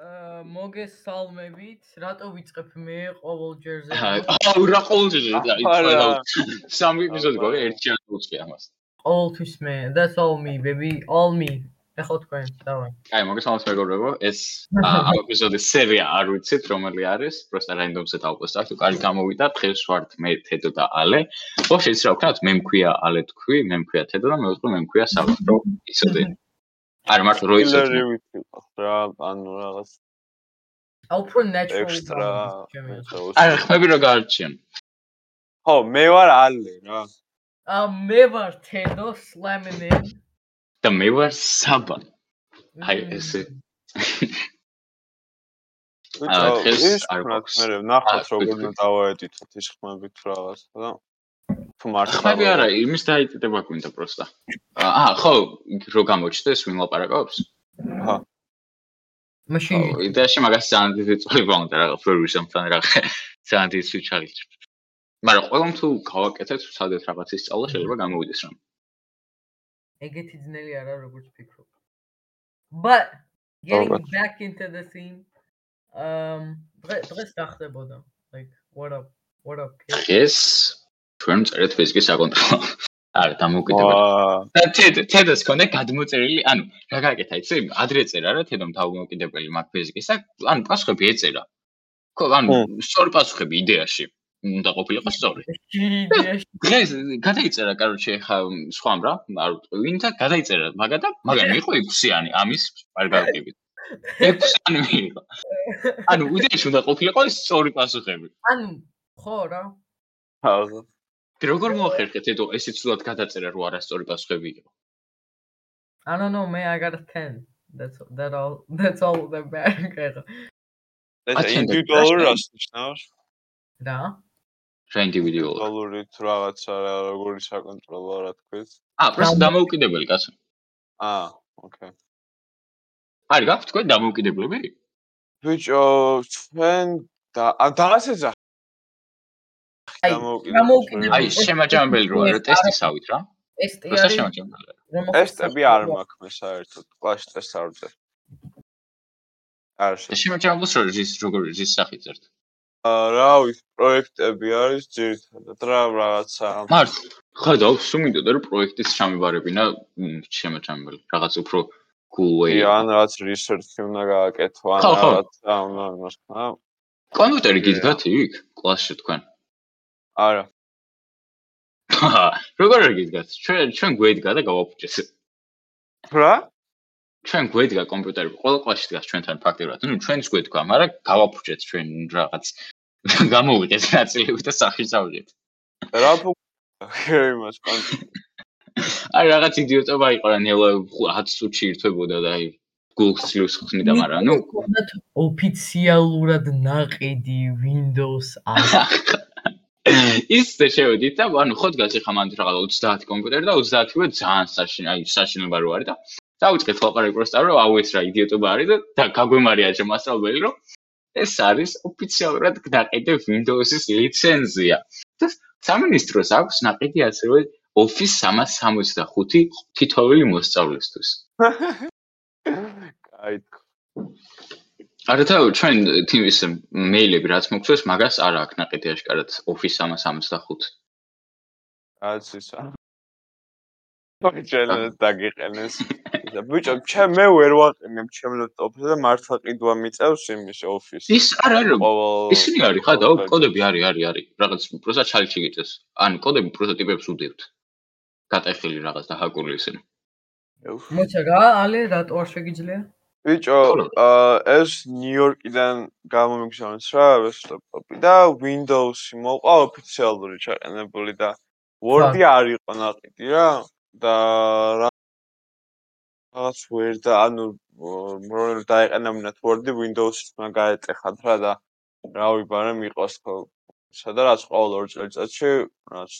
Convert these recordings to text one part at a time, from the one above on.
მოგესალმებით. რატო ვიწყებ მე ყოველჯერზე? აუ, რა ყოველჯერზე და იცოდა. სამი ეპიზოდი გვაქვს, ერთი არ უწყე ამას. ყოველთვის მე. That's all me baby, all me. ეხლა თქვენ, დავაი. აი, მოგესალმებით მეგობრებო. ეს ამ ეპიზოდის სერია არ ვიცით, რომელი არის. просто randomset ავყვესტავთ, უკარი გამოვიდა. დღეს ვართ მე, თედო და ალე. ხო, შეიძლება ვქნათ, მე მქვია ალე თქვი, მე მქვია თედო და მე ვთქვი მე მქვია სავარო. იცოდე. არ მარტო რო იცოდე. კილერი ვიცი რა, ანუ რაღაც აუ ნატურალ. ექსტრა. აი, ხმები რა გაარჩიან. ხო, მე ვარ ალე რა. აა მე ვარ თედო სლამინენ. და მე ვარ საბა. აი ესე. აა დღეს არ გვაქვს. მე ნახოთ როგორ უნდა დავაედიტოთ ის ხმებით რაღაც და თუ მართლა ხმები არა, იმის დაიწება გვინდა პროსტა. აა, ხო, რო გამოჩნდეს ვინ ლაპარაკობს? ჰა. მაშინ იდეაში მაგას ძალიან დიდი წვება უნდა რაღაც პროდიუსერთან რაღაც ძალიან დიდი სუჩარი. მაგრამ ყველამ თუ გავაკეთეთ სადეთ რაღაცის სწავლა შეიძლება გამოვიდეს რამ. ეგეთი ძნელი არა როგორც ფიქრობ. But getting back into the scene um დღეს დახდებოდა like what up what up kids? Ჩვენ წერეთ ფიზიკის საკონტროლო. არა, დამოუკიდებელი. და თედ თედას კონდა გადმოწერილი, ანუ რა გააკეთა, იცი? ადრე წერა რა თედომ დამოუკიდებელი მაგ ფიზიკის და ანუ პასუხები ეწერა. ხო, ანუ სწორი პასუხები იდეაში. უნდა ყოფილიყო სწორი. დღეს გადაიწერა, კაროჩე, ხა სხვა რა, არ ვინდა გადაიწერა, მაგადა, მაგრამ იყო 6-იანი ამის პარგავტივით. 6-იანი იყო. ანუ უდეში უნდა ყოფილიყო სწორი პასუხები. ანუ ხო რა. ხო. როგორ მოახერხეთ? ედო ესეც თულად გადაწერა რო არასწორი პასუხები იყო. I don't know man I got a 10 that's that all that's all the bad კეღა ეს ინდივიდუალური რას ნიშნავს რა რა ინდივიდუალური ინდივიდუალური თუ რაღაცა როგორი საკონტროლო რა თქვით ა პროს დამოუკიდებელი კაცო. ა ოკეი. არის გაქვთ თქვენ დამოუკიდებლები? ბიჭო ჩვენ და დაასეძა გამოვკიდე აი შემაჯამებელი რო არა ტესტისავით რა? ტესტი არის შემაჯამებელი? ტესტები არ მაქვს მე საერთოდ კლასი ტესტს არ ვწერ არ შემაჯამბულს რო ის როგორ ის სახით წერთ აა რა ვიცი პროექტები არის ძირითადად რა რაღაცა. მართ ხედავ სუმინდოდა რომ პროექტის ჩამებარებინა შემაჯამებელი რაღაც უფრო cool way. ან რაღაც research-ი უნდა გააკეთო ან რაღაცა უნდა კომპიუტერი გიდგათ იქ კლასში თქვენ არა. როგორ არ გიდგათ? ჩვენ ჩვენ გვედგა და გავაფუჭეს. რა? ჩვენ გვედგა კომპიუტერი, ყველა კლასში დგას ჩვენთან ფაქტიურად. ნუ ჩვენს გვედგა, მაგრამ გავაფუჭეთ ჩვენ რაღაც გამოვიღეთ ნაწილები და სახში წავიდეთ. რა იმას კონტი. აი რაღაც იდიოტობა იყო რა ნელა 10 წუთში ირთვებოდა და აი გულხსლივს ხსნიდა, მაგრამ ნუ გქონდათ ოფიციალურად ნაყიდი Windows 10. ის შევედით და ანუ ხო დგას ახლა მანდ რაღაც 30 კომპიუტერი და 30-ვე ძალიან საშინ აი საშინება რო არის და დავიწყეთ ლაპარაკი პროსტა რომ აუ ეს რა იდიოტობა არის და გაგვემარია ჩემ მასწავლებელი რომ ეს არის ოფიციალურად დაყიდე Windows-ის ლიცენზია. და სამინისტროს აქვს ნაყიდი ასევე Office 365 თითოეული მოსწავლისთვის. კაი არათა ჩვენ თიმის მეილები რაც მოგწეს მაგას არ აქვს ნაკეთი აშკარად Office 365. რაც ისა. თორჭენ დაგიყენეს. ბიჭო, ჩემ მე ვერ ვაყენებ ჩემ ლეპტოპზე და მართლა ყიდვა მიწევს იმის Office. ის არ არის. ისინი არის ხა და კოდები არის, არის, არის. რაღაც პროსა ჩალჩი გიწეს. ანუ კოდები პროტოტიპებს უდევთ. გატეხილი რაღაც და ჰაკული ისინი. მოცა რა, ალე რატო არ შეგიძლია? ბიჭო, ეს ნიუ-იორკიდან გამომიგზავნეს რა, ეს ლეპტოპი და Windows-ი მოყვა ოფიციალური ჩაყენებული და Word-ი არ იყო ნაყიდი რა და რაღაც Word და ანუ რომ დაეყენებინათ Word-ი Windows-ით უნდა გაეტეხათ რა და რა ვიბარემ იყოს ხო. სადა რაც ყოველ ორ წელიწადში რაც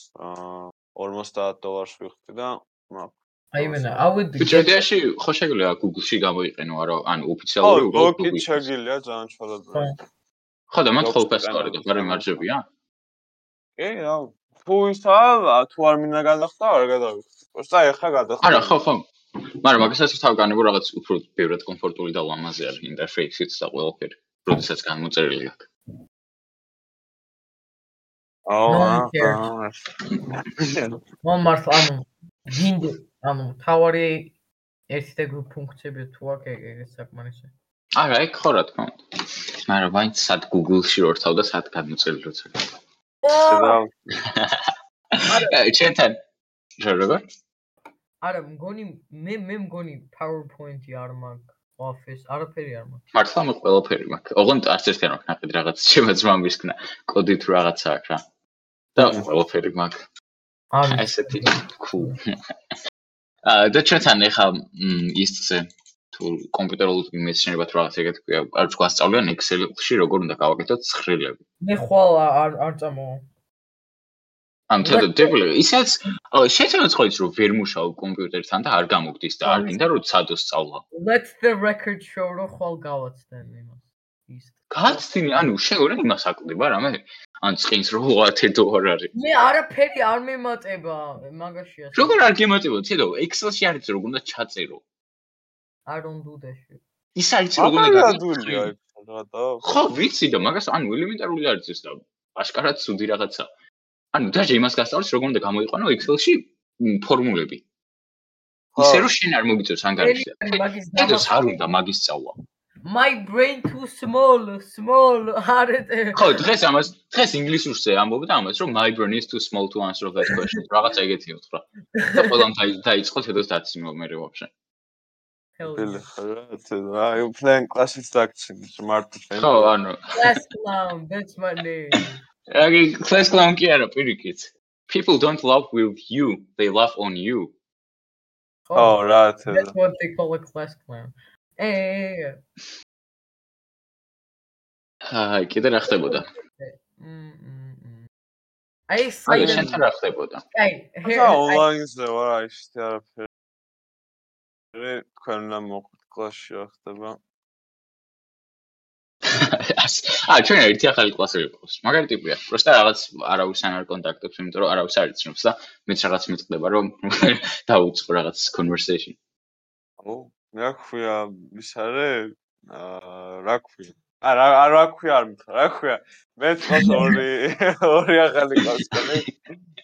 50 დოლარს ვიხდი და მაგ აი მენა ავედი ჯედიაში ხო შეგიძლია Google-ში გამოიყენო არა ანუ ოფიციალური უბრალოდ ხო კი შეგიძლია ძალიან ჩალად ხო და მათ ხოლმე სწორი და მაგრამ მარჯებია კი რა თუ ისა თუ არ მინდა გადახდა არ გადავიხდი პროსტა ეხა გადახდა არა ხო ხო მაგრამ მაგასაც თავ განებო რაღაც უფრო ბევრად კომფორტული და ლამაზი არის ინტერფეისიც და ყველაფერი, როდესაც განმოწერილი აქვს. აა. მომ მართლა ანუ გინდი ანუ თავარი ერთი და გრუპ ფუნქციები თუ აქვს ეგ საკმარისია. არა, ეგ ხო რა თქმა უნდა. მაგრამ ვაინც სად Google-ში რორთავ და სად განმოწერილი როცა. აა. ჩენთან. როგორ? არა, მგონი მე მე მგონი PowerPoint-ი არ მაქვს. Office, არაფერი არ მაქვს. მართლა მე ყველაფერი მაქვს. ოღონდ არც ერთი არ მაქვს ნაყიდ რაღაც ჩემო ძმამ ისქნა კოდი თუ რაღაცა აქვს რა. და ყველაფერი მაქვს. არა, ესეთი cool. და ჩვენთან ეხა ისე თუ კომპიუტერულ მეცნიერებად რაღაც ეგეთ ქვია, არ გვასწავლიან Excel-ში როგორ უნდა გავაკეთოთ ცხრილები. მე ხვალ არ არ წამოვა. ან თქო დეპლე ისაც შეიძლება ცხოვრიც რომ ვერ მუშაობ კომპიუტერთან და არ გამოგდის და არ გინდა რომ ცადო სწავლა let's the record show რომ ხვალ გავაცდენ იმას ის გაცდინი ანუ შეგორა იმას აკლდება რამე ან წინს რო 10 დოლარი არის. მე არაფერი არ მემატება მაგაშია. როგორ არ გემატება? თედო excel-ში არის რომ უნდა ჩაწერო? არ უნდა დაში ის არის რომ უნდა რა ხო ვიცი და მაგას ანუ ელემენტარული არის ეს და აშკარად სუდი რაღაცაა ანუ დაჟე იმას გასწავლეს როგორ უნდა გამოიყვანო Excel-ში ფორმულები. ისე რომ შენ არ მოგიწევს ანგარიშზე. ეს არ უნდა მაგის სწავლა. My brain too small, small. არეთე. ხო, დღეს ამას დღეს ინგლისურზე ამბობ და ამას რომ my brain is too small to answer that question. რაღაც ეგეთი უთხრა. და ყველამ დაიწყო თედოს დაციმო მე ვაფშე. ჰელი ხარა, აი plan classes tactics smart. ხო, ანუ. Class clown, that's my name. აი class clown კი არა პირიქით people don't love with you they laugh on you oh right that's what they call a class clown ე აი კიდე რა ხდებოდა აი აი შენ რა ხდებოდა აი ახლა ონლაინზე ვარ აი შე არაფერი. თქვენ უნდა მოყვეთ კლასში რა ხდება ა ჩვენ ერთი ახალი კლასი ვიყავს. მაგარი ტიპია. პროსტა რაღაც არავის არ კონტაქტობს, იმიტომ რომ არავის არ იცნობს და მეც რაღაც მეწყდება რომ დაუწყო რაღაც conversation. ო, რა ქვია, ის არის? აა, რა ქვია? ა რა რა ქვია არ მითხრა, რა ქვია? მე თქოს ორი ორი ახალი კონე.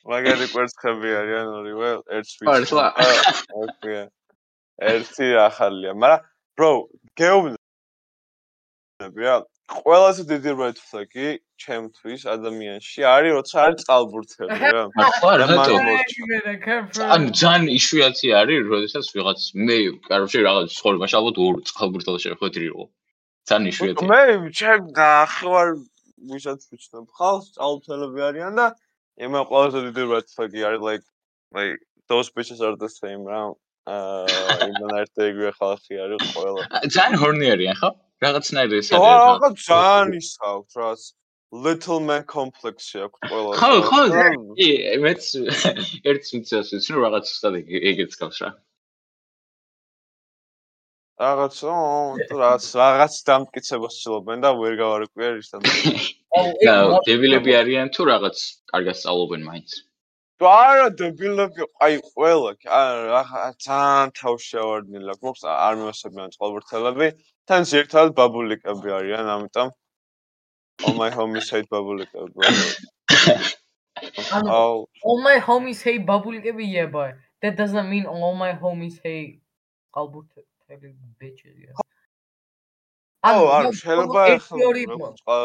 მაგარი კვერცხები არიან ორივე, ერთს ვიცი. რა ქვია? ერთი ახალია, მაგრამ bro, გეუბნები რა ყველაზე დიდი red flag-ი ჩემთვის ადამიანში არის როცა არის წყალბურთელი რა. ხო რა რატო? ან ძალიან იშვიათი არის, როდესაც ვიღაც მე კაროში რაღაც ცხოვრებაში ალბათ ორ წყალბურთელს შეხვედრი იყო. ძალიან იშვიათი. მე ჩემ დაახლოა ვისაც ვიჩნებ ხალხს წყალბურთელები არიან და ემა ყველაზე დიდი red flag-ი არის like like those bitches are the same რა. აა იმან ერთი იგივე ხალხი არის ყველა. ძალიან ჰორნი არიან ხო? რაღაცნაირი ეს არის. ხო, ხო, ძალიან ისავთ რა. little man complex-ი აქვს ყველა. ხო, ხო, კი, მეც ერთს მიცავს ის რომ რაღაც უბრალოდ ეგეც გავს რა. რაღაც რაღაც რაღაც დამტკიცებას ცდილობენ და ვერ გავარკვიე ის აუ, დებილები არიან თუ რაღაც კარგად სწავლობენ მაინც. თუ არა დებილები, აი ყველა, აი ძალიან თავშევარდნილი აქვს, არ მევასებიან წყალბურთელები. თან ზერთად ბაბულიკები არიან, ამიტომ all my homies hate ბაბულიკები. Oh, all my homies hate ბაბულიკები, but that doesn't mean all my homies hate ალბურთელი bitches, yeah. Oh, არ შეიძლება ახლა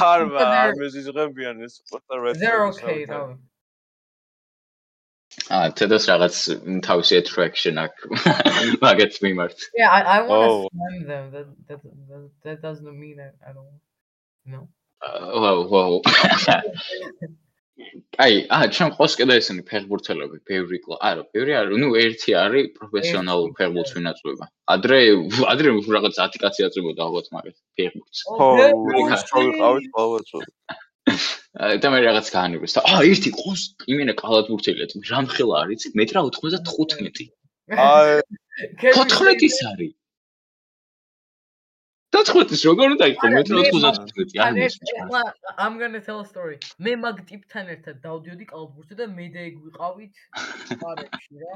ხარვა არ მეზიზღებიან ეს პოტა red. They're okay, though. აა თედოს რაღაც თავისი attraction აქვს მაგეთ მიმართ. Yeah, I I want to slam them. That that that doesn't mean I, I don't know. Wow, wow. აი, აა, ჩვენ ყავს კიდე ესენი ფეხბურთელები, ბევრი კლა. არა, ბევრი არა, ну, ერთი არის პროფესიონალური ფეხბურთის ვინაწვება. ადრე, ადრე რაღაც 10 კაცი აწვებოდა ალბათ მაგას ფეხბურთს. ხო, ის ჩავიყავით ყოველწოდი. და მე რაღაც გაანებეს და აა ერთი ყოს იმენა კალათბურთელია რამხელა არის მეტრა 95 აი 14 ის არის 15-ის როგორ უნდა იყოს მეტრო 95 არ ეხლა I'm going to tell a story. მე მაგ ტიპთან ერთად დავდიოდი კალბურთზე და მე და ეგ ვიყავით პარებში რა.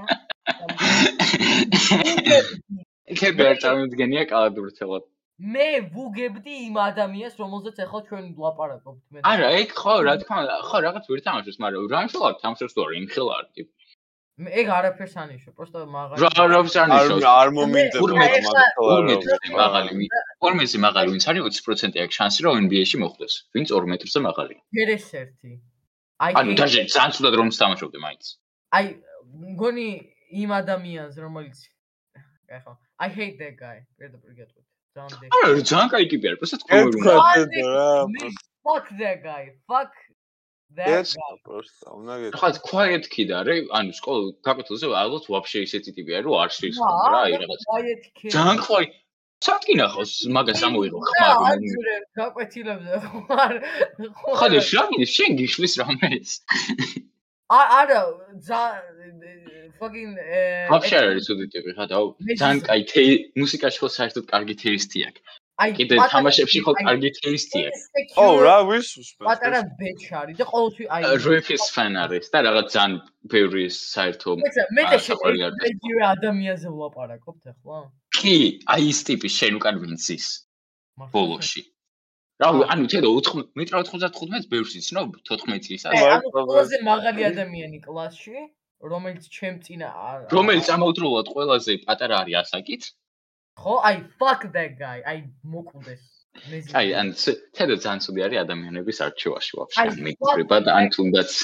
კები არ წარმოგდგენია კალბურთელად. მე ვუგებდი იმ ადამიანს, რომელზეც ახლა ჩვენ ვლაპარაკობთ მე. არა, ეგ ხო, რა თქმა უნდა, ხო, რაღაც ვერ თამაშობს, მაგრამ რა შეიძლება თამაშობს თუ არა, იმ ხელარ ტიპ. ეგ არაფერს ანიშნავს, პროსტო მაღალი. რა არაფერს ანიშნავს. არ მომინდება მაგალითად. 12 მაღალი. 12-ზე მაღალი ვინც არის 20% აქვს შანსი რომ NBA-ში მოხვდეს. ვინც 2 მეტრზე მაღალია. ფერეს ერთი. აი ანუ დაჟე ძალიან ცუდად რომ თამაშობდი მაინც. აი მგონი იმ ადამიანს რომელიც აი ხო I hate that guy. პირდაპირ გეტყვით. ძალიან დე. არა, ძალიან кай ტიპი არის, просто თქვენ რა. Fuck that guy. Fuck That's просто უნდა გეტყვი. ხა quiet kid არის, ანუ სკოლა კაპიტულზე ალბათ ვაფშე ისეთი ტიპია, რომ არ შეიძლება ხომ რა, აი რაღაც. quiet kid. ძალიან quiet. სათქინა ხოს მაგას ამოიღო ხმა რომ გაკვეთილებზე ხარ. ხა და შრამი შენ გიშლის რამეს. არა, ზა fucking ვაფშე არის უდი ტიპი ხა და ძალიან кай მუსიკაში ხო საერთოდ კარგი თეისტი აქვს. აი კიდე თამაშებში ხო კარგი ტეისტი აქვს. ო რა ვისუს პატარა ბეჩარი და ყოველთვის აი რეფის ფან არის და რაღაც ძალიან ბევრი საერთო მე და შეიძლება ადამიანზე ვლაპარაკობთ ახლა? კი, აი ის ტიპი შენ უკან ვინც ის ბოლოში. რა ანუ თედო 495 ბევრს იცნობ 14 წლის ასე. ანუ ყველაზე მაღალი ადამიანი კლასში რომელიც ჩემ წინა რომელიც ამავდროულად ყველაზე პატარა არის ასაკით ხო, აი fuck that guy. აი მოკვდეს. აი, ან თედო ძალიან ცუდი არის ადამიანების არჩევაში ვაფშე. მეკრება და ან თუნდაც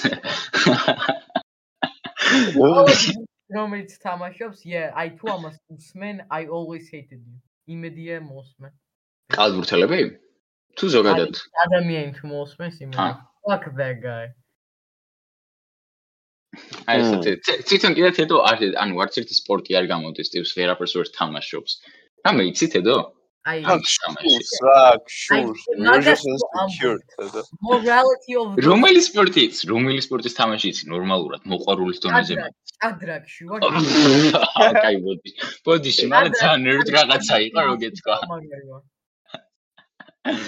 რომელიც თამაშობს, yeah, I თუ ამას უსმენ, I always hated you. იმედია მოსმენ. კალბურთელები? თუ ზოგადად. ადამიანი თუ მოსმენს იმედი. Fuck that guy. აი ეს თვითონ კიდე თედო არ ანუ არც ერთი სპორტი არ გამოდის ტიპს ვერაფერს ვერ თამაშობს. რა მეიცი თედო? აი შურს რა შურს morality of რომელი სპორტიც რომელი სპორტის თამაში იცი? ნორმალურად მოყვარულის დონეზე. ჭადრაკში ვარ კაი ბოდი ბოდიში მაგრამ ძალიან ერთ რაღაცა იყო როგეცქვა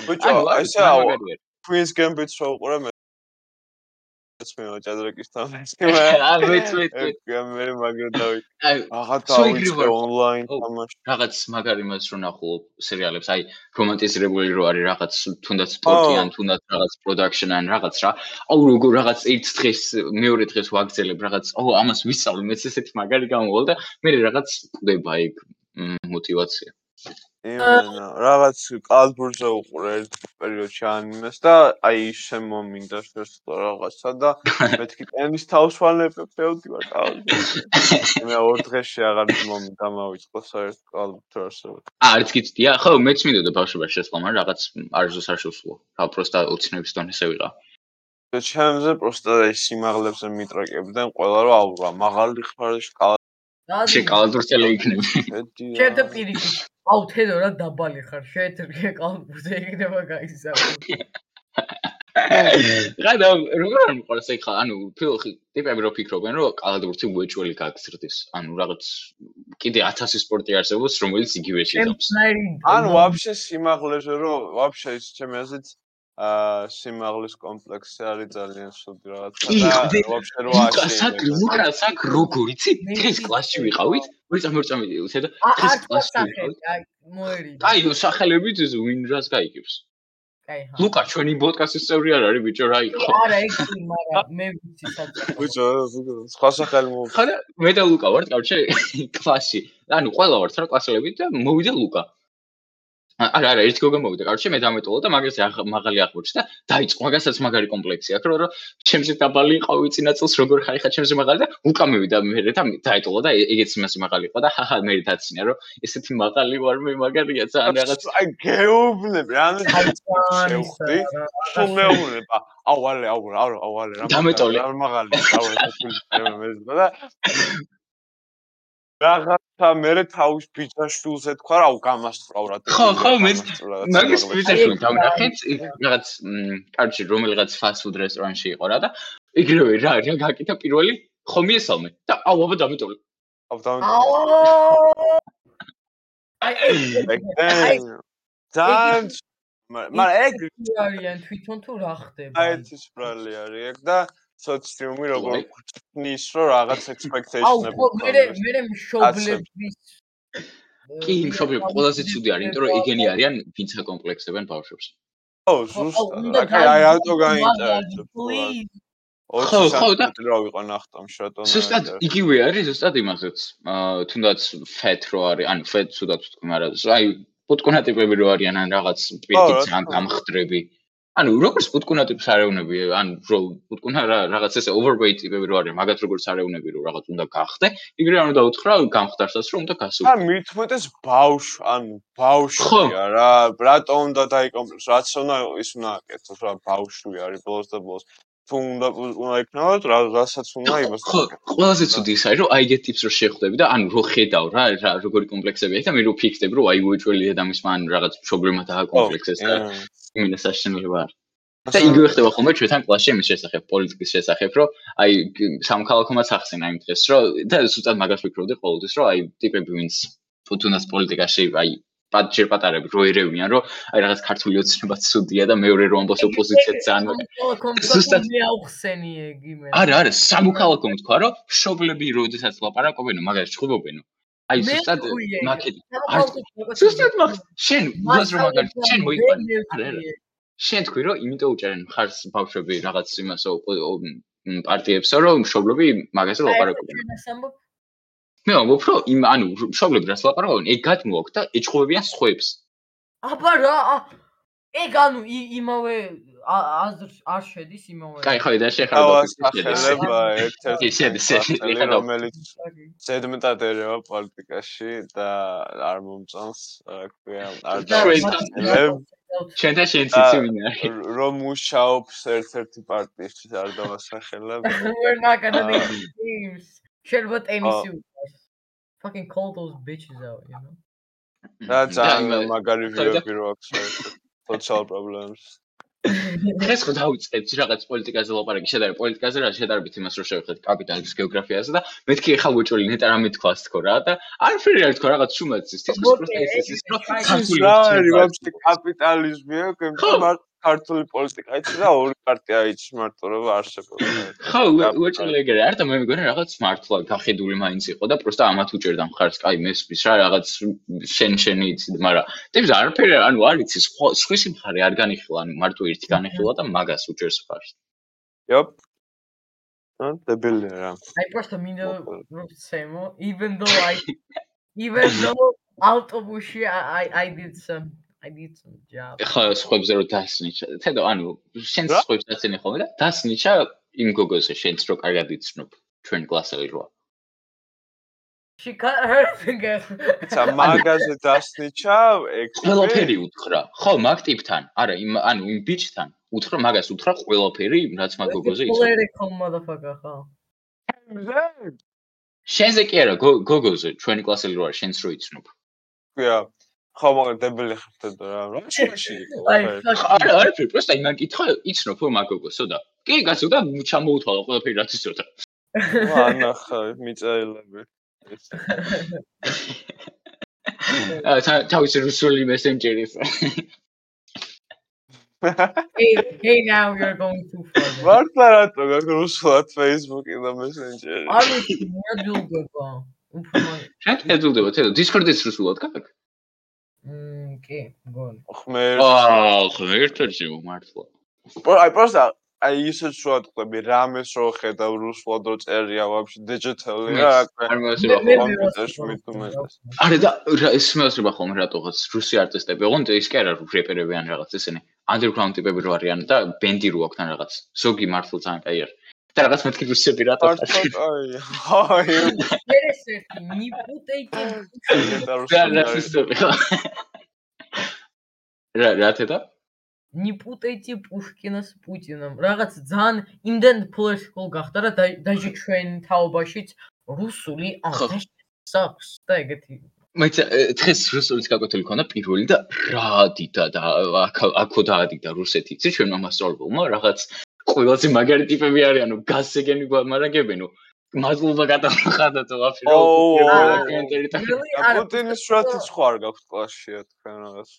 ბიჭო ესა twins gambit show ყურე მე მეცმეო ჭადრაკის თამაში. არ მეცმეთი. მე მაგრამ დავი. აი, აღა დავიწყე ონლაინ თამაში. რაღაც მაგარი მას რო ნახო სერიალებს, აი, რომანტიზირებული რო არის რაღაც თუნდაც სპორტი ან თუნდაც რაღაც პროდაქშენ ან რაღაც რა. აუ როგორ რაღაც ერთ დღეს მეორე დღეს ვაგზელებ რაღაც, აუ ამას ვისწავლე, მეც ესეთი მაგარი გამოვალ და მე რაღაც ყვდება ეგ мотивация. იმენა რაღაც კალბურზე უყურე ერთ პერიოდში ანიმეს და აი ისე მომინდა შეესწო რაღაცა და მეთქი ტენის თავსვალებებდი ვარ კალბურზე მე ორ დღეში აღარ მომინდა მოვიწყო საერთ კალბურზე არსებობ არც გიცდია ხო მეც მინდოდა ბავშვობაში შესყო მაგრამ რაღაც არზოს არ შევსულო. რა პროსტა უცნების დონეზე ვიყავ. და ჩემზე პროსტა ის სიმაღლებზე მიტრაკებდნენ ყველა რომ აურა მაღალი ხარ შკალა შე კალბურზე იქნები შენ და პირიქით აუ თედო რა დაბალი ხარ? შეეთრგე კალბურზე იქნება გაიზარდო გადა როგორ არ მიყვარს ეგ ხა? ანუ ფილოხი ტიპები რო ფიქრობენ რომ კალბურზი უეჭველი გაგზრდის ანუ რაღაც კიდე 1000 სპორტი არსებობს რომელიც იგივე შეძავს ანუ ვაფშე სიმაღლეზე რომ ვაფშე ის ჩემი აზრით აა სიმაღლის კომპლექსი არის ძალიან სუდი რაღაცა და ვაფშე რო აში საკ ლუკა საკ როგორ იცი? დღეს კლასში ვიყავით? ამორწამი უთე და დღეს კლასში ვიყავით? აი მოერი აი სახელებით ვინ რას გაიგებს აი ჰა. ლუკა ჩვენი პოდკასტის წევრი არ არის ბიჭო რა იყო? არა ეგ მაგრამ მე ვიცი საერთოდ ბიჭო სხვა სახელი მო ხარა მე და ლუკა ვართ კავშირი კლასში. ანუ ყველა ვართ რა კლასელებით და მოვიდა ლუკა არა არა ერთი გოგო მოვიდა კარჩე მე დამეტოლა და მაგაზე მაღალი აღმოჩნდა დაიწყო მაგასაც მაგარი კომპლექსი აქვს რომ ჩემზე დაბალი ყავი წინა წელს როგორ ხარ ხა ჩემზე მაღალი და უკა მევიდა მე და დაეტოლა და ეგეც იმასე მაღალი იყო და ჰაჰა მე დაცინა რომ ესეთი მაღალი ვარ მე მაგარია ძალიან რაღაც აი გეუბნები ანუ შევხვდი თუ მეუბნება აუ ალე აუ აუ აუ ალე რა დამეტოლე რა მაღალი აუ ეს მე და რაღაცა მე თავის ბიჭაშვილზე თქვა რა უკამასწრავ რა ხო ხო მე მაგის ბიჭაშვილი დავნახეთ რაღაც კარჩი რომელიღაც ფასტ ფუდ რესტორანში იყო რა და იგივე რა რა გაკითა პირველი? ხო მიესალმე. და აუ აბა დამეტოლე აუ დამეტოლე აი ძალიან მაგრამ ეგ არიან თვითონ თუ რა ხდება? აი ეს ბრალი არის ეგ და სოციუმი როგორ ნის რომ რაღაც expectation-ები აუ მე მე მშობლების კი მშობლები ყველაზე ცუდი არის იმიტომ რომ ეგენი არიან ვინც აკომპლექსებენ ბავშვებს ო ზუსტად აი აი ავტო გაინტერესებს ხო ხო და რა ვიყო ნახტამ შატონა ზუსტად იგივე არის ზუსტად იმასეც აა თუნდაც fat რო არის ანუ fat თუდაც თქვი მაგრამ აი პუტკუნატიპები რო არიან ან რაღაც პირიქით ან გამხდრები ანუ როგორც პუტკუნატიპს არეუნები, ანუ რო პუტკუნა რაღაც ესე overweight ტიპები რო არის, მაგათ როგორც არეუნები რო რაღაც უნდა გახდე, იგივე ანუ დაუთხრა გამხდარსაც რომ უნდა გასულ. და მithumetes ბავშ, ანუ ბავშვია რა, რატო უნდა დაიკომპლექს, რაც უნდა ის უნდა აკეთოს რა ბავშვი არის ბოლოს და ბოლოს. თუ უნდა უნდა იქნებოდ რა რასაც უნდა იმას ხო ყველაზე ცუდი ისაა რომ აი ეგეთ ტიპს რო შეხვდები და ანუ რო ხედავ რა რა როგორი კომპლექსები აქვს და მე რო ფიქსდებ რომ აი უეჭველი დედამისმა ან რაღაც პრობლემათა კომპლექსეს და იმინა საშინელება არ და იგივე ხდება ხოლმე ჩვენთან კლასში იმის შესახებ პოლიტიკის შესახებ რომ აი სამქალაქომაც ახსენა იმ დღეს რომ და ზუსტად მაგას ვფიქრობდი ყოველთვის რომ აი ტიპები ვინც თუნდაც პოლიტიკაში აი პატჩერ პატარები რო ერევიან რომ აი რაღაც ქართული ოცნება ცუდია და მეორე რო ამბობს ოპოზიციაც ძალიან ზუსტად მე აუხსენი ეგი მე. არა არა სამოქალაქო თქვა რომ შობლები როდესაც ლაპარაკობენ მაგას ჭუბობენ აი ზუსტად მაკეთი ზუსტად მაგ შენ უზას რომ მაგარ შენ მოიყვანე. არა არა. შენ თქვი რომ იმიტომ უჭერენ ხარს ბავშვები რაღაც იმასო პარტიებსო რომ შობლები მაგაზე ლაპარაკობენ მე ვამბობ რომ იმ ანუ შობლები რაც ლაპარაკობენ? ეგ გადმოაქვს და ეჭხობებიან სხვებს. აბა რა ეგ ანუ იმავე აზრ არ შედის იმავე. კაი ხო და შეხარდა ხელება ერთ-ერთი შედის შედის რომელიც ზედმეტადერეა პოლიტიკაში და არ მომწონს რა ქვია არ და შენ და შენ ციცი მინა რომ მუშაობს ერთ-ერთი პარტიის არ დავასახელებ. We're not to name names შეიძლება ტენისი fucking call those bitches out you know? ძალიან მაგარი ვიები რო აქვს social problems. ეს ხო დაუწევთ რაღაც პოლიტიკაზე ლაპარაკი. შედარებით პოლიტიკაზე რა შედარებით იმას რო შევხედეთ კაპიტალის გეოგრაფიაზე და მეთქი ხა უჭოლი ნეტა რამე თქვას თქო რა და არაფერი არ თქვა რაღაც შუმაცის თითქოს პროსტა ის ის რო ქართული რა არის ვაფშე კაპიტალიზმი აქვს მაგრამ ქართული პოლიტიკა იცი და ორი პარტია იცი მარტო რომ არსებობს. ხო, უეჭლეგერე არ და მე მეგონა რაღაც მართლა გახედული მაინც იყო და პროსტა ამათ უჭერდა მხარს, კაი მესმის რა რაღაც შენ შენი იცი, მაგრამ ტიპს არაფერი ანუ არ იცი სხვისი მხარე არ განიხილა, ანუ მარტო ერთი განიხილა და მაგას უჭერს მხარს. Yep. ან დებელია რა. აი პროსტა მინდა რომ ცემო, even though I even though ავტობუსში I I did some I need some job. ხო, სხვებზე რო დასნიჩა. თედო, ანუ შენ სხვებს დასნი ხოლმე და დასნიჩა იმ გოგოზე შენც რო კარგად იცნობ ჩვენ კლასელი როა. She cut her finger. ცა მაგაზე დასნიჩა, ეგ ყველაფერი უთხრა. ხო, მაგ ტიპთან. არა, იმ ანუ იმ ბიჭთან. უთხრა მაგას უთხრა ყველაფერი, რაც მაგ გოგოზე იცოდა. Political motherfucker, ხო. შენზე კი არა, გოგოზე, ჩვენი კლასელი როა, შენც რო იცნობ. კი, ხო მაგრამ დებელი ხარ და რა რა შეში აი არა არა პროსტა იმან კითხა იცნო ხო მაგოგოსო და კი გასო და ჩამოუთვალა ყველაფერი რაც იცოდა ანახა მიწერილები. აა თავის რუსული მესენჯერის hey hey now you're going too far. მართლა რატო გაქვს რუსულად Facebook-ი და მესენჯერი არ ვიცი მე ჯულდება უფრო შენ ეძულდება თედო Discord-იც რუსულად გაქვს მმ კი, მგონი. ხმერს. აა, ხმერტში მართლა. აი პროსტა აი ისე შოა თქვები რამეს რო ხედავ რუსულად რო წერია ვაფშე დიჯიტალი რა არ მოსება კომპიუტერში მithumets არა და ეს მოსება ხოლმე რატოღაც რუსი არტისტები ოღონდ ის კი არა რეპერები ან რაღაც ესენი underground ტიპები რო არიან და ბენდი რო აქვს ან რაღაც ზოგი მართლა ძალიან კაი არის და რაღაც მეთქი რუსები რატო ხარ? აი, აი. ეს ერთი ნიპუტეიტი. რა რა თედა? ნიპუტეიტი პუშკინას პუტინამ. რაღაც ძალიან იმდენ ფლეშკოლ გახდა რა დაჟე ჩვენ თაობაშიც რუსული აღარ საქვს და ეგეთი მეც დღეს რუსულიც გაკვეთილი ქონდა პირველი და რა დიდა და აქო დაადიდა რუსეთი. იცი ჩვენ მასწავლებელმა რაღაც ყველაზე მაგარი ტიპები არიანო გასეგენი გვამარაგებენო მადლობა გადავხადა თუ და პუტინის შრათიც ხო არ გაქვთ კლასშია თქვენ რაღაც.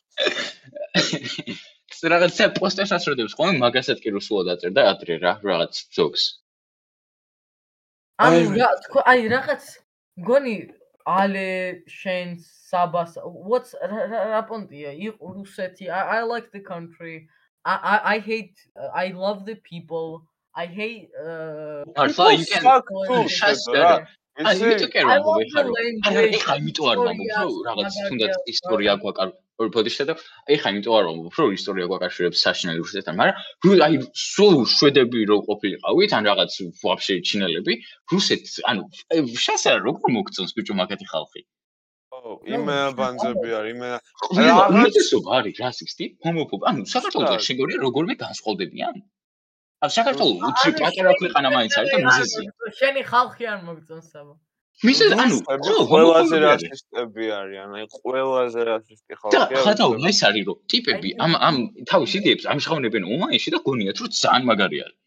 რაღაცა პოსტერს ასროდებს ხოლმე მაგასაც კი რუსულად აწერდა ადრე რა რაღაც ზოგს. ანუ რა თქო აი რაღაც გონი ale შენ საბას what's რა პონტია? იყო რუსეთი i like the country i i i hate i love the people. I hate uh also you can shut up. აი იმიტომ კი რა მოვიხარ ეხლა იმიტომ არ მომბობ რაღაც თუნდაც ისტორია გვაკარ ფოდიშე და ეხლა იმიტომ არ მომბობ რომ ისტორია გვაკავშირებს საშინელი რუსეთთან მაგრამ აი სულ შვედები რო ყოფილიყავით ან რაღაც ვაფშე ჩინელები. რუსეთ ანუ შესა როგორ მოგწონს ბიჭო მაგათი ხალხი იმენა ბანძები არის იმენა რაღაცა არის რასისტი ჰომოფობი ანუ საქართველოს შეგორია როგორმე განსხვავდებიან? ან საქართველოს უცი პატარა ქვეყანა მაინც არის და მიზეზია. შენი ხალხი არ მოგწონს საბა მიზეზ ანუ ყველაზე რასისტები არიან აი ყველაზე რასისტი ხალხი და ხათაო ეს არის რომ ტიპები ამ ამ თავის იდეებს ამჟღავნებენ ონლაინში და გონიათ რომ ძალიან მაგარი არის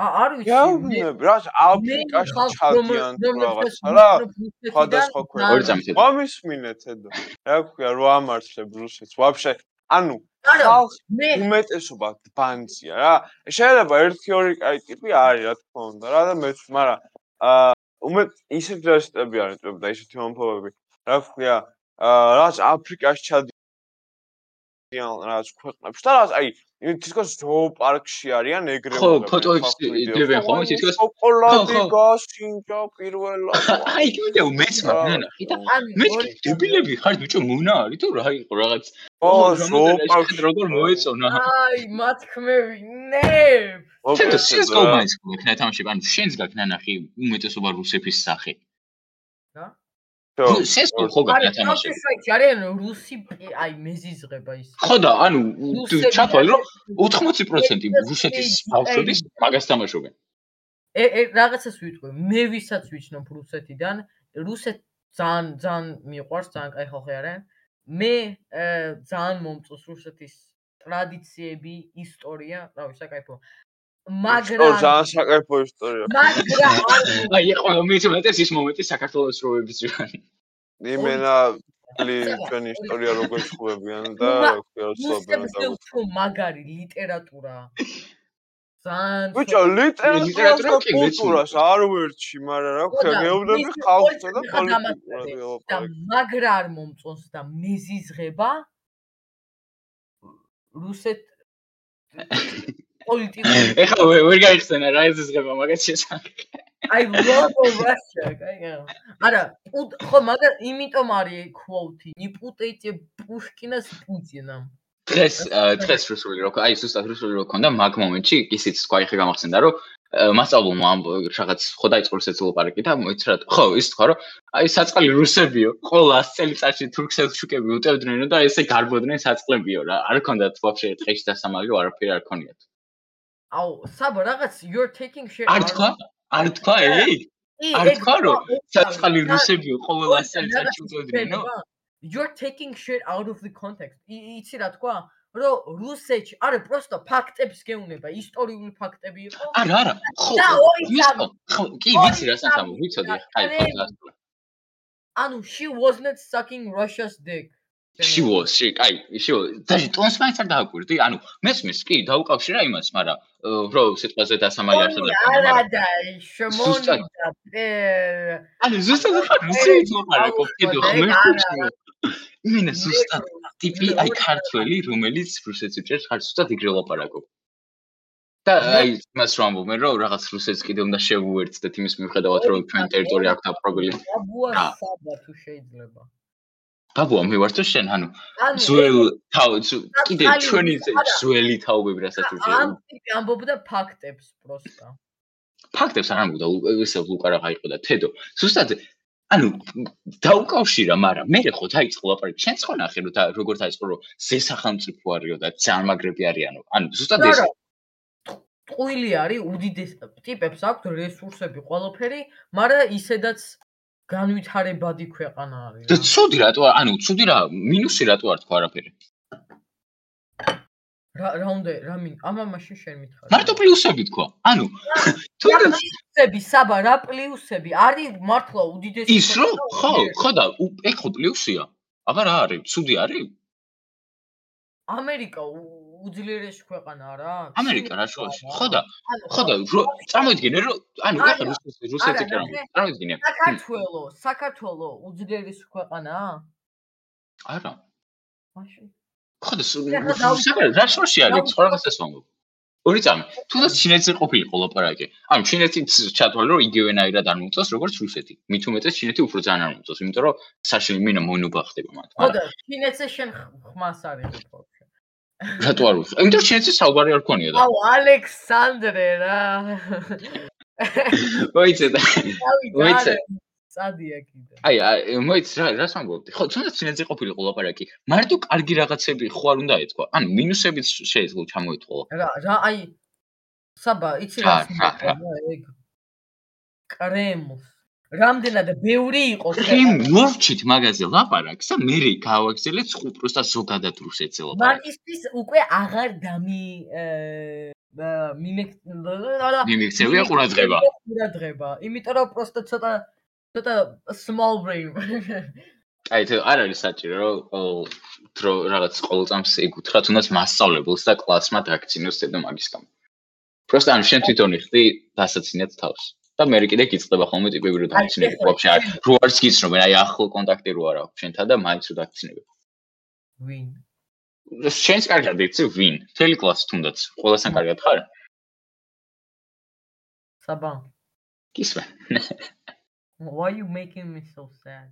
არ ვიცი. გავნებ, რა აფრიკაში ჩადიან რაღაცა რა. სხვადასხვა ქვეყანაში. გამისმინეთ ედო. რა ქვია, რო ამართლებ რუსეთს. ვაფშე, ანუ ხალხ უმეტესობა ბანძია რა. შეიძლება 1-2 კაი ტიპი არის რა თქმა უნდა რა და მეც, მაგრამ აა უმეტ ისეთი რესტები არის ტიპი და ისეთი მომფოვები. რა ქვია, რაც აფრიკაში ჩადიან რაც ქვეყნებში და რაც აი თითქოს ზოოპარკში არიან ეგრევე. ხო, ფოტოებს დებენ ხოლმე თითქოს შოკოლადი გასინჯა პირველად. აი, კიდევ მეც მაგრამ ხიდა. მეც დებილები ხარ ბიჭო მონა არის თუ რა იყო რაღაც. ო, ზოოპარკში როგორ მოეწონა. აი, მათქმევი, ნე. თეთრ სიესკო მაინც გქნა თამაში, ანუ შენს გაქნა ნახი უმეტესობა რუსების სახე. სესკო ხო გაკეთამაშე. არიან რუსი აი მეზიზღება ის. ხო და ანუ ჩათვალე რომ 80% რუსეთის ბავშვების მაგას თამაშობენ. ე რაღაცას ვიტყვი, მე ვისაც ვიჩნობ რუსეთიდან, რუსეთ ძალიან ძალიან მიყვარს, ძალიან კაი ხალხი არიან. მე ძალიან მომწონს რუსეთის ტრადიციები, ისტორია, რა ვიცი, საკაიფო. მაგრამ ძალიან საკაიფო ისტორია. მაგრამ აი ხო მით უმეტეს ის მომენტი საქართველოს როების ჯერ. იმენა ლი ჩვენი ისტორია როგორ შეხებიან და როგორ ცნობენ და უფრო მაგარი ლიტერატურა. ძალიან ბიჭო ლიტერატურა და კულტურას არ ვერჩი, მაგრამ რა ქვია, მეუბნები ხალხსა და პოლიტიკას. მაგრამ არ მომწონს და მეზიზღება რუსეთ პოლიტიკა. ეხლა ვერ გაიხსენა რა ეზიზღება მაგას შესახებ. I love Russia, კაი. არა, ხო, მაგრამ იმიტომ არის quote-ი, не путайте Пушкина с Путиным. დღეს დღეს რუსული რო აი ზუსტად რუსული რო ქონდა მაგ მომენტში ისიც თქვა იხე გამახსენდა რომ მასწავლულმა ამ რაღაც ხო დაიწყო რუსეთის ლოპარაკი და მოიც რა ხო ის თქვა რომ აი საწყალი რუსებიო ყველა წელიწადში თურქსელჩუკები უტევდნენ და ესე გარბოდნენ საწყლებიო რა არ ქონდათ ვაფშე დღეში დასამალი არაფერი არ ქონიათ აუ საბა რაღაც you're taking shit არ თქვა? არ თქვა ელი არ თქვა რომ საწყალი რუსებიო ყველა წელიწადში უტევდნენო you're taking shit out of the context. იცი რა თქვა? რომ რუსეთში არა პროსტო ფაქტებს გეუნება ისტორიული ფაქტები იყო. არა არა ხო ხო კი ვიცი რა სათამო ვიცოდი აი ხო ანუ she was not sucking russia's dick she was she აი she was. და ტონს მაინც არ დააკვირდი ანუ მესმის კი დაუკავშირა იმას მაგრამ რო სიტყვაზე დასამალი არსებობს არა და შემონი და ანუ ზუსტად ხარ რუსი თომარი კოპიდო ხმე იმენა ზუსტად ტიპი აი ქართველი რომელიც რუსეთში ჭერს ხარ ზუსტად იგრე ლაპარაკობ და აი მას რომ ამბობენ რომ რაღაც რუსეთს კიდე უნდა შევუერთდეთ იმის მიუხედავად რომ ჩვენ ტერიტორია აქვს დაპყრობილი აბუა საბა თუ შეიძლება ბაბუა მე ვარ თუ შენ? ანუ ძველ თავ კიდე ჩვენი ძველი თაობები რასაც უშვი ამ ამბობდა ფაქტებს პროსტა. ფაქტებს არ ამბობდა ესე ლუკარა გაიყო და თედო. ზუსტად ანუ დაუკავშირა მაგრამ მე ხო დაიწყო ლაპარაკი. შენ ხო ნახე რომ როგორ დაიწყო რომ ზესახანწიფო არისო და ძარმაგრები არიანო? ანუ ზუსტად ეს ტყუილი არის უდიდეს ტიპებს აქვს რესურსები ყველაფერი მაგრამ ისედაც განვითარებადი ქვეყანა არის. და ცუდი რატო ანუ ცუდი რა მინუსი რატო არ თქვა არაფერი? რა რა უნდა რა მინ ამა მაშინ შენ მითხარ მარტო პლუსები თქვა ანუ თუნდაც პლუსები საბა რა პლუსები? არის მართლა უდიდესი ის რო ხო ხო და ეხო პლუსია. აბა რა არის? ცუდი არის? ამერიკა უძლიერესი ქვეყანა რა ამერიკა რა შუაში ხო და ხო და წარმოიდგინე რომ ანუ ეხა რუსეთი რუსეთი კრა წარმოიდგინე. საქართველო საქართველო უძლიერესი ქვეყანაა არა. მაშინ. ხო და საკუთარ რა შორში არის? ცხოვრებას ეს მომო ორი წამი. თუნდაც ჩინეთზე ყოფილიყო ლაპარაკი ანუ ჩინეთი ჩათვალე რომ იგივენაირად არ მოწოს როგორც რუსეთი. მით უმეტეს ჩინეთი უფრო ძალიან არ მოწოს იმიტომ რომ საშილი მინა მონობა ხდება მათ ხო და ჩინეთზე შენ ხმას არის უფრო რატო არ უხ? იმიტომ ჩინეთში საუბარი არ ქონია და. აუ, ალექსანდრე რა. მოიცე და. მოიცე. სადია კიდე. აი, მოიცე რა, რას ამბობდი? ხო, თუნდაც ჩინეთში ყოფილიყო ლაპარაკი. მარტო კარგი რაღაცები ხო არ უნდა ეთქვა? ანუ მინუსებიც შეიძლება ჩამოეთქვა. რა, რა, აი საბა, იცი რა? ეგ კრემლს რამდენად ბევრი იყო იმ მოვჩით მაგაზე ლაპარაკს და მე გავაგზელეთ ხუპროს და ზოგადად რუსეთზე ლაპარაკს მაგისტრის უკვე აღარ დამი მიმიქცევია ყურადღება. ყურადღება. იმიტომ რომ პროსტა ცოტა ცოტა small brain. აი ეს არ არის საჭირო რომ დრო რაღაც ყოველწამს ეკუთხრა თუნდაც მასწავლებელს და კლასმა დაქცინოს და მაგის გამო. პროსტა ან შენ თვითონ იხდი დასაცინეთ თავს და მე კიდე გიწდება ხოლმე ტიპები რომ დაქცინები ვაფშე არ რო არც გიცნობენ აი ახლო კონტაქტი რო არა აქვს შენთან და მაინც რო დაქცინები ვინ? შენს კარგად იცი ვინ? თელი კლასი თუნდაც. ყველასთან კარგად ხარ? საბა კისმე why you making me so sad?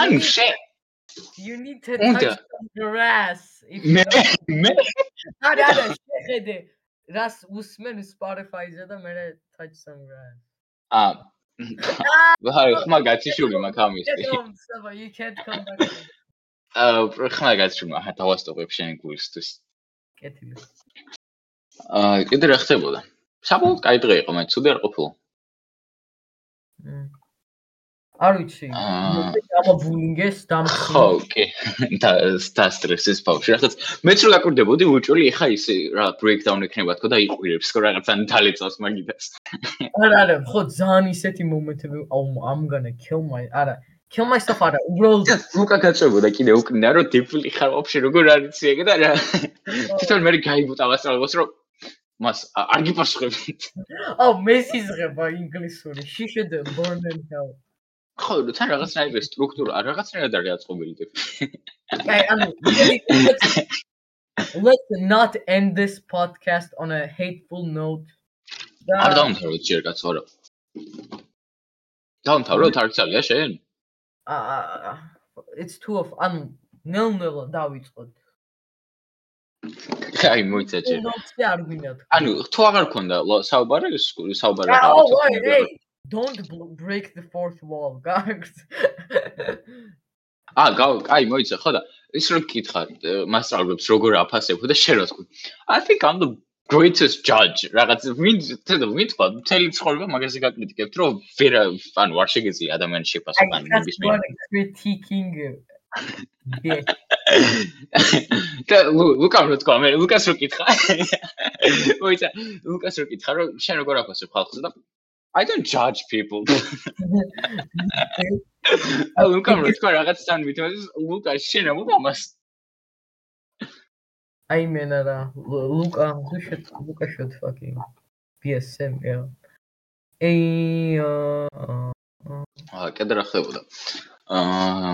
I'm shit you need to touch the grass მე მე არა არა შეხედე რას უსმენ Spotify-ზე და მე touch some grass. აა ვაი, ხმა გაჩიშული მაგ ამისთვის. So you can't come back. აა, ხმა გაჩიშული, აჰა, დავასტოპებ შენ გულისთვის. კეთილი. აა, კიდე რა ხდებოდა? საბოლოოდ კაი დღე იყო, მე ცუდი არ ყოფილა. არ ვიცი. ამა ბულინგეს დამხი. ხო, კი. და და სტრესის ბავშვი. რაღაც მეც რო გაკურდებოდი უჭული, ეხა ის რა ბრეიქდაუნ ექნება თქო და იყურებს ხო რაღაცან თალეწავს მაგიდას. არა, არა, ხო ძალიან ისეთი მომენტები, აუ I'm gonna kill my არა myself არა უბრალოდ უკა გაწევოდა კიდე უკნა რომ დიფლი ხარ ვაფშე როგორ არიცი ეგ და რა თვითონ მე გაიბუტავა სწავლებას რომ მას არ გიპასუხებთ აუ მე სიზღება ინგლისური she should burn in ხო, თან რაღაცნაირი სტრუქტურა, რაღაცნაირად არის აწყობილი ტიპი. აი, ანუ let's not end this podcast on a hateful note. არ დავამთავროთ ჯერ კაცო რა. დავამთავროთ არ ცალია შენ? აა it's two of ანუ ნელ-ნელა დავიწყოთ. აი მოიცა ჯერ. თქვა. ანუ თუ აღარ ქონდა საუბარი საუბარი რა. აა, don't break the fourth wall guys ა გაუ აი მოიცა ხო და ის რო გკითხა მასწავლებლებს როგორ აფასებო და შენ რა თქვი i think i'm the greatest judge რაღაც ვინ თედა ვინ თქვა მთელი ცხოვრება მაგაზე გაკრიტიკებთ რომ ვერა ანუ არ შეგეძლია ადამიანის შეფასება ნების მე critiquing და ლუკამ რო თქვა მე ლუკას რო კითხა მოიცა ლუკას რო კითხა რომ შენ როგორ აფასებ ხალხს და I don't judge people. აი, ლუკა რო თქვა რაღაც თან მითხოვს, ლუკა შენ ამ ამას. აი მენა რა, ლუკა, შე ლუკა შე fucking PSM, yeah. ey აა კიდე რა ხდებოდა? აა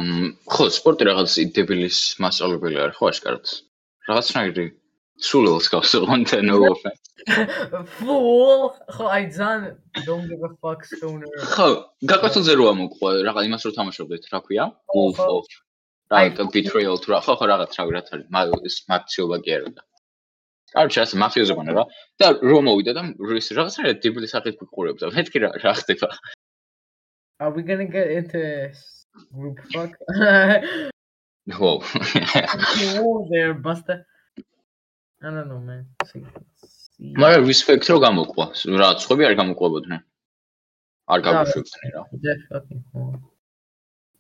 ხო, სპორტი რაღაც დებილის მასწავლებელი არის, ხო, აშკარად. რაღაცნაირი სულელს გავსողონ და no offense. Fool. ხო, აი ძალიან don't give a fuck stoner. ხო, გაკვეთილზე რო ამოყვა, რაღაც იმას რო თამაშობდეთ, რა ქვია? Wolf of აი betrayal თუ რა, ხო, ხო, რაღაც რა ვიღაც არის, მაქციობა კი არა და. კარჩა ასე მაფიოზი გონა რა. და რო მოვიდა და ის რაღაც რა დებილი სახით გიყურებდა. მეთქი რა რა ხდება? Are we going to get into group fuck? No. Oh, there, Buster. See. მაგრამ respect რო გამოყვა, რა ცხობი არ გამოყვებოდნენ. არ გაგვიშვებდნენ რა.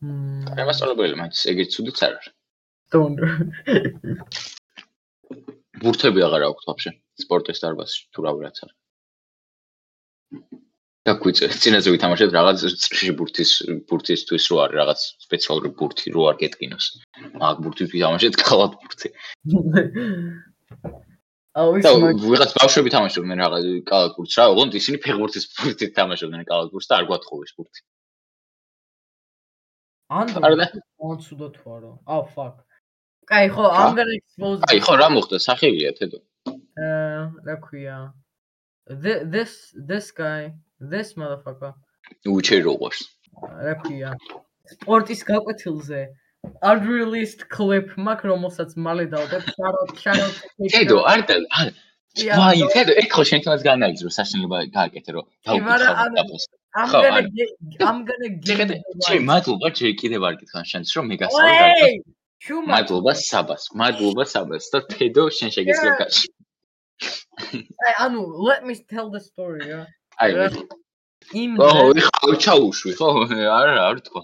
მმ. აი მასწავლებელი მაინც ეგეც უდიც არ არის. Don't. ბურთები აღარ აქვს ვაფშე სპორტის დარბაზში თუ რა ვიღაც არის. და გვიწე წინაზე ვითამაშეთ რაღაც წრში ბურთის ბურთისთვის რო არის რაღაც სპეციალური ბურთი რო არ გეტკინოს. მაგ ბურთის ვითამაშეთ კალათ ბურთი. აუ ის მაგ ვიღაც ბავშვები თამაშობდნენ რაღაც კალათ ბურთს რა, ოღონდ ისინი ფეხბურთის ბურთით თამაშობდნენ კალათ ბურთს და არ გვათხოვეს ბურთი. ანდრო არა მოცუდო თუ არა. აუ fuck. კაი ხო, gonna expose. აი ხო, რა მოხდა? სახელია თედო. აა, რა ქვია? this this guy this motherfucker უჩერო ყავს რა ქვია სპორტის გაკვეთილზე unreleased clip მაგ რომელსაც მალე დავდებ. შაროთ შაროთ თედო არ და არ ვაი თედო ეხო შენ თავს განაიძრო საშინლება გააკეთე რომ დავკითხო I'm gonna I'm gonna get ჩე მადლობა ჩე კიდევ არ გითხან შენს რომ მე გასწავლე მადლობა საბას მადლობა საბას და თედო შენ შეგიძლია გაჩი აი ანუ let me tell the story რა აი იმ ოჰ ხა ჩაუშვი ხო არა არ თქვა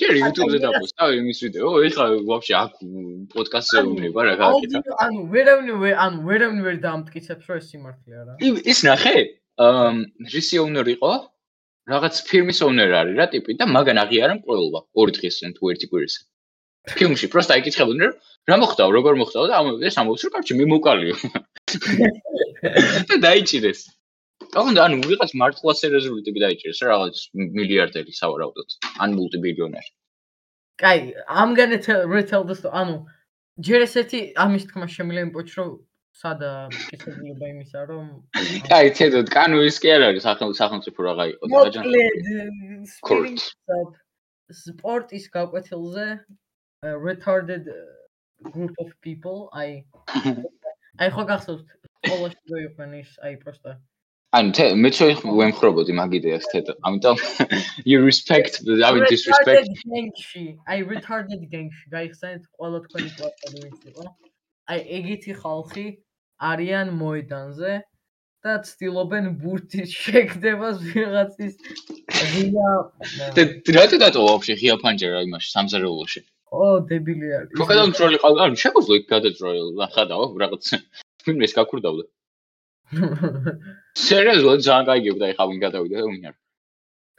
ჯერი YouTube-ზე დაპოსტა იმის ვიდეო. ეხა ვაფშე აქ პოდკასტზე უნება რა გააკეთა ანუ ვერავნი ანუ ვერავნი ვერ დამტკიცებს რომ ეს სიმართლეა რა ის ნახე ამ რისი ოვნერი იყო რაღაც ფირმის ოვნერი არის რა ტიპი და მაგან აღიარა მკვლელობა ორი დღესენ თუ ერთი კვირისე ფილმში პროსტა იკითხებოდნენ რა მოხდა როგორ მოხდა და ამოვიდეს ამბობს რომ კარჩი მე მოკალიო და დაიჭირეს თქონდა ანუ ვიღაც მართლა სერიოზული ტიპი დაიჭირეს რა რაღაც მილიარდერი სავარაუდოდ ან მულტიბილიონერი. კაი to retell this ანუ ჯერ ესეთი ამის თქმა შემიძლია იმპოჩ რომ სადა კითხება იმისა რომ კაი თედო კანუ ის კი არ არის სახელმწიფო რაღა იყო და ჯან სპორტის გაკვეთილზე retarded group of people. I აი ხო გახსოვთ ყოველში რო იყვნენ ის აი პროსტა ან თე მე ცო ვემხრობოდი მაგ იდეას თეთრ ამიტომ you respect i mean disrespect. I retarded gangshi გაიხსენეთ ყველა თქვენი კლასები ვინც იყო. აი ეგეთი ხალხი არიან მოედანზე და ცდილობენ ბურთის შეგდებას ვიღაცის ღია და რატო დატოვა ვაფშე ღია ფანჯარა იმაში სამზარეულოში. ო დებილი არის. რო გადამწროილი ყავდა, ანუ შეგვიძლია იქ გადაძროილ, ახადაო რაღაც. ფილმის გაქურდავდა. სერიოზულად ძალიან გაიგებდა ეხა ვინ გადავიდა და ვინ არ.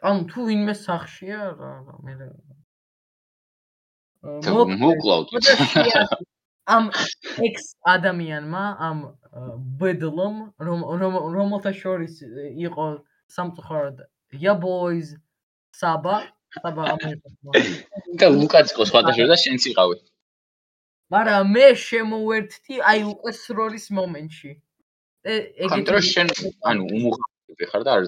ანუ თუ ვინმე სახშია რა მე რა. მოკლავთ. ამ ექს ადამიანმა ამ ბედლომ რომ რომელთა შორის იყო სამწუხაროდ ya boys saba აბა ამერიკა. და ლუკაც იყო სხვადასხვა და შენც იყავი. მაგრამ მე შემოვერთდი აი უკვე სროლის მომენტში. ეგეთი რომ შენ ანუ უმუხავი ხარ და არ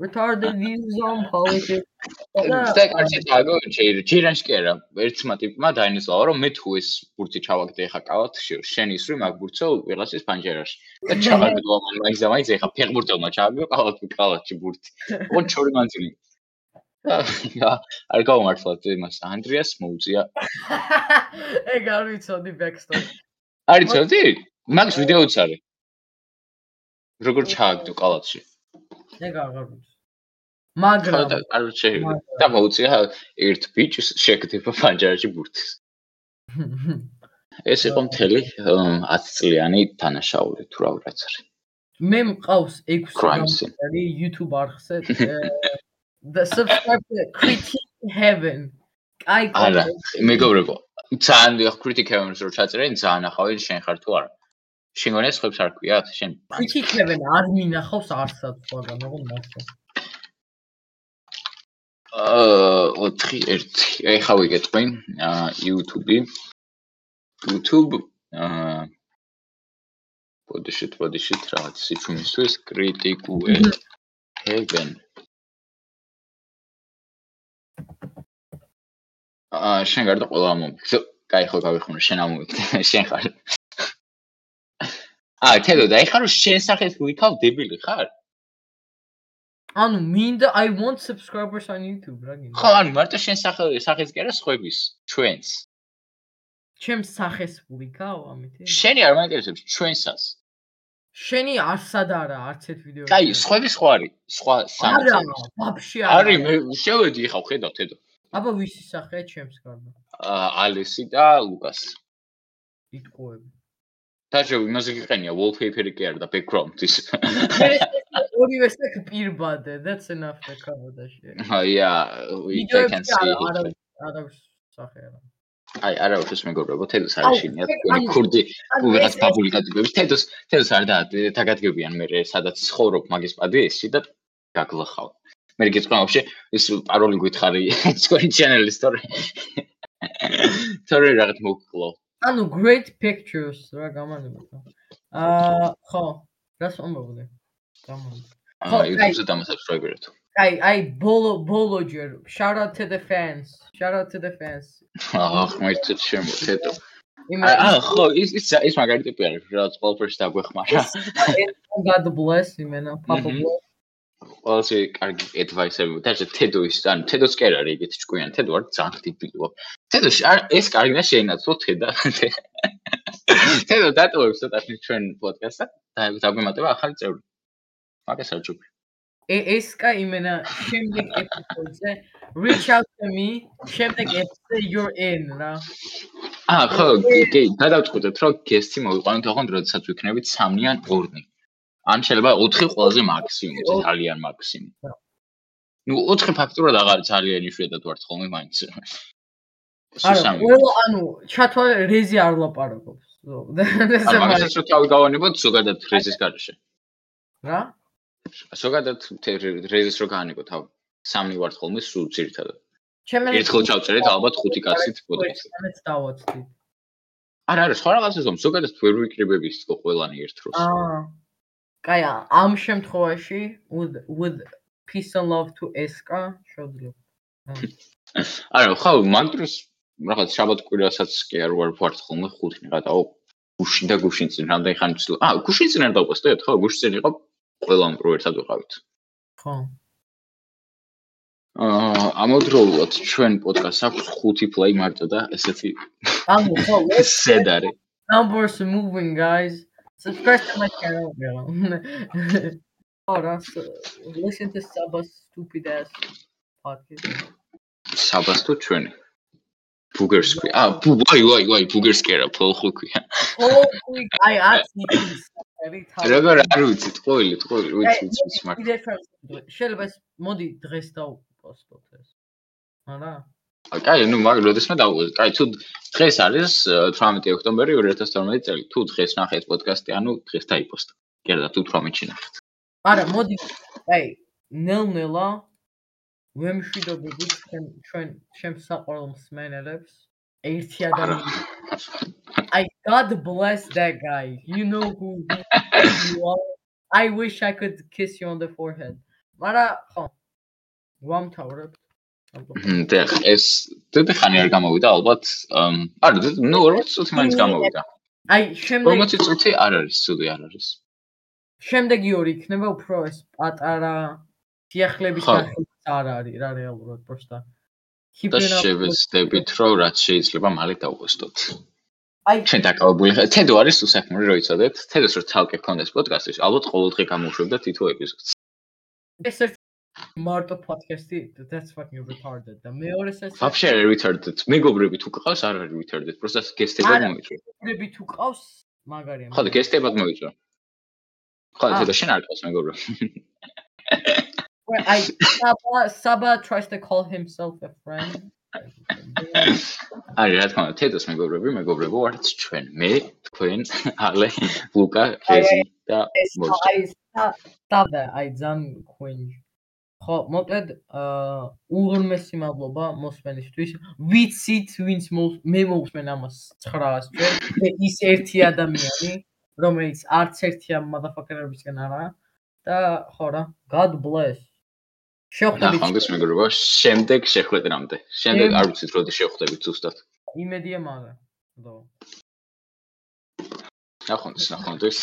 retarded views on politics. და კარჩი თაგო ჯერანში კი არა, ერთმა ტიპმა დაინესლა რომ მე თუ ეს ბურთი ჩავაგდე ხა კალათ შენ ისრი მაგ ბურთსო ვიღაცის პანჯერაში. და ჩავაგდო ამ მაინც და მაინც ხა ფეხბურთელმა ჩავაგდო კალათ კალათში ბურთი. ოღონდ ჩორი მანძილი. არ გავმართლათ იმას ანდრიას მოუწია ეგ არ ვიცოდი ბექსტორი არ ვიცოდი მაგს ვიდეოც არის როგორ ჩააგდო კალათში? ეგ აღარ ვიცი. მაგრამ არ ვიცი და მოუწია ერთ ბიჭს შეკდება პანჯარაში ბურთის. ეს იყო მთელი 10 წლიანი თანაშაული თუ რა ვიღაც არის. მე მყავს 6 გამოსული YouTube არხზე the subscribe to critic heaven. აი არა მეგობრებო ძალიან დიახ critic heaven-ს რო ჩაწერენ ძალიან ახავენ შენ ხარ თუ არა შენ გონეს ხებს არ ქვიათ შენ critic heaven არ მინახავს არსად სხვაგან როგორ მართლა აა 4 1 ეხა ვიგეთყვი YouTube YouTube აა პოდიშით პოდიშით რაღაც სიჩუმისთვის კრიტიკუე heaven აა შენ გარდა ყველა მომიგდე. კაი ხო გავიხმო შენ ამოვიგდე შენ ხარ. აა თედო და ეხლა რომ შენ სახეს ვიქავ დებილი ხარ? ანუ მინდა I want subscribers on YouTube რა გინდა? ხო ანუ მარტო შენ სახე სახეს კი არა სხვების ჩვენს. ჩემ სახეს ვიქავ ამითი? შენი არ მაინტერესებს ჩვენსას. შენი არსად არა არც ერთ ვიდეო. კაი სხვების ხო არის? სხვა სამი. არა, ვაფშე არა. არის მე შევედი ხავ ხედავ თედო. აბა ვისი სახეა ჩემს გარდა? აა ალესი და ლუკას. იტყუები. დაჟე იმაზე გიყენია wallpaper-ი კი არა და background ის. ორივე საკ პირბადე, that's enough to cover that shit. Oh yeah, we can see. არა, არა, სახე არა. აი, არა უშოს მეგობრებო, თედოს არ შეინია თქვენი ქურდი ვიღაც პაბლიკატიბებს, თედოს, თედოს არ და დაგადგებიან მე სადაც ცხოვრობ მაგის პადი ისი და გაგლახავ. მე გიწყო ვაფშე ის პაროლი გითხარი თქვენი ჩანელის თორე. თორე რაღაც მოგკლო. ანუ great pictures რა გამარჯობა. აა ხო, რას ამბობდი? გამარჯობა. აა YouTube-ზე დამასაბსკრაიბერეთ. აი, აი ბოლო ბოლო ჯერ shout out to the fans. Shout out to the fans. ახ, მეც შემოთეთო. აა, ხო, ის ის ის მაგარი ტიპი არის, რაც ყველაფერს დაგვეხმარა. God bless იმენა, papa bless. ყველაზე კარგი advice-ები, და ეს თედო ის, ანუ თედოს კი არის ეგეთი ჭკვიანი, თედო არ ძალიან ტიპიო. თედო ეს კარგი და შეინაცვლო თედა. თედო დატოვებს ცოტა ჩვენ პოდკასტსა და დაგვემატება ახალი წევრი. მაგას არ ჯობია. ეს კა იმენა შემდეგ ეპიზოდზე reach out to me შემდეგ ეპიზოდზე you're in რა აა ხო კი გადავწყვეტეთ რომ guest-ი მოვიყვანოთ ოღონდ როდესაც ვიქნებით 3 ან 2 ან შეიძლება 4 ყველაზე მაქსიმუმი ძალიან მაქსიმუმი. ну 4 ფაქტურად აღარ ძალიან იშვიათად ვართ ხოლმე მაინც. არა ყველა ანუ ჩათვალე რეზი არ ლაპარაკობს. და მაგასაც რო თავი გავანებოთ ზოგადად რეზის გარშე რა? ზოგადად რეიზის რო გაანიკო თავ სამი ვართ ხოლმე სულ ძირითადად. ერთხელ ჩავწერეთ ალბათ ხუთი კაცით პოდკასტი ამეც დავაცდი არა არა სხვა რაღაცას რომ ზოგადად ვერ ვიკრიბების თქო ყველანი ერთ დროს. აა კაი ამ შემთხვევაში with with peace and love to eska შევძლებ არა ხო მაგ დროს რაღაც შაბათ კვირასაც კი არ ვარ ვართ ხოლმე ხუთი რაღაცა გუშინ და გუშინ წინ რამდენი ხანი ვცდილობ აა გუშინ წინ არ დავყოსდეთ ხო გუშინ წინ იყო ყველამ რო ერთად ვიყავით. ხო. აა ამოდროულად ჩვენ პოდკასტს აქვს 5 play მარტო და ესეთი ანუ ხო, სედარი. Numbers moving guys. Subscribe to my channel, bro. Oh, that's listen to Sabas stupid ass podcast. Sabas to ჩვენი. ბუგერსკი. აა, ბუ, ვაი, ვაი, ვაი, ბუგერსკი რა, ფოლხუქია. ფოლხუქი, აი, აცი. როგორ არ ვიცი, ტყუილი, ტყუილი, ვიცი, ვიცი, მაგრამ შეიძლება მოდი დღეს დავპოსტოთ ეს. არა? აი, ну, მაგრამ როდესმე დავუყო. აი, თუ დღეს არის 18 ოქტომბერი 2012 წელი, თუ დღეს ნახეთ პოდკასტი, ანუ დღეს დაიპოსტა. კი არა, თუ 18-ში ნახეთ. არა, მოდი. აი, ნელ-ნელა ვემშვიდობები ჩვენ ჩვენ ჩემს საყვარელ მსმენელებს. ერთი ადამიანი I God bless that guy. You know who you are. I wish I could kiss you on the forehead. მარა ხო. ვამთავრებ. და ეს თეთრი ხანი არ გამოვიდა ალბათ. არა, ნუ 40 წუთი მაინც გამოვიდა. აი, შემდეგ 40 წუთი არ არის, ცუდი არ არის. შემდეგი ორი იქნება უფრო ეს პატარა სიახლეების გახსნა არ არის რა რეალურად პროსტა. და შევეცდებით რომ რაც შეიძლება მალე დავუყოსდოთ. აი ჩვენ დაკავებული ხარ თედო არის უსაქმური რო იცოდეთ თედოს რო თალკე ქონდეს პოდკასტი ალბათ ყოველდღე გამოუშვებდა თითო ეპიზოდს ეს ერთ მარტო პოდკასტი that's fucking retarded და მეორე ეს вообще retarded მეგობრები თუ ყავს არ არის retarded просто გესტებად მოიწვა მეგობრები თუ ყავს მაგარია ხო და გესტებად მოიწვა ხო თედო შენ არ ყავს მეგობრები I Saba Saba tries to call himself a friend აი რა თქმა უნდა თედოს მეგობრები მეგობრებო ვართ ჩვენ მე თქვენ ალე ლუკა კეზი და მოსტა აი და აი ძან ქვენ ხო მოკლედ აა უღრმესი მადლობა მოსმენისთვის. ვიცით ვინც მე მოვსმენ ამას 900 ჯერ ის ერთი ადამიანი რომელიც არც ერთი ამ motherfucker-ებისგან არა. და ხო რა god bless. შეხვდებით. ახლა მეგობრებო შემდეგ შეხვედრამდე შემდეგ არ ვიცით როდი შეხვდებით ზუსტად. იმედია მაგრამ დო ახონდეს ახონდეს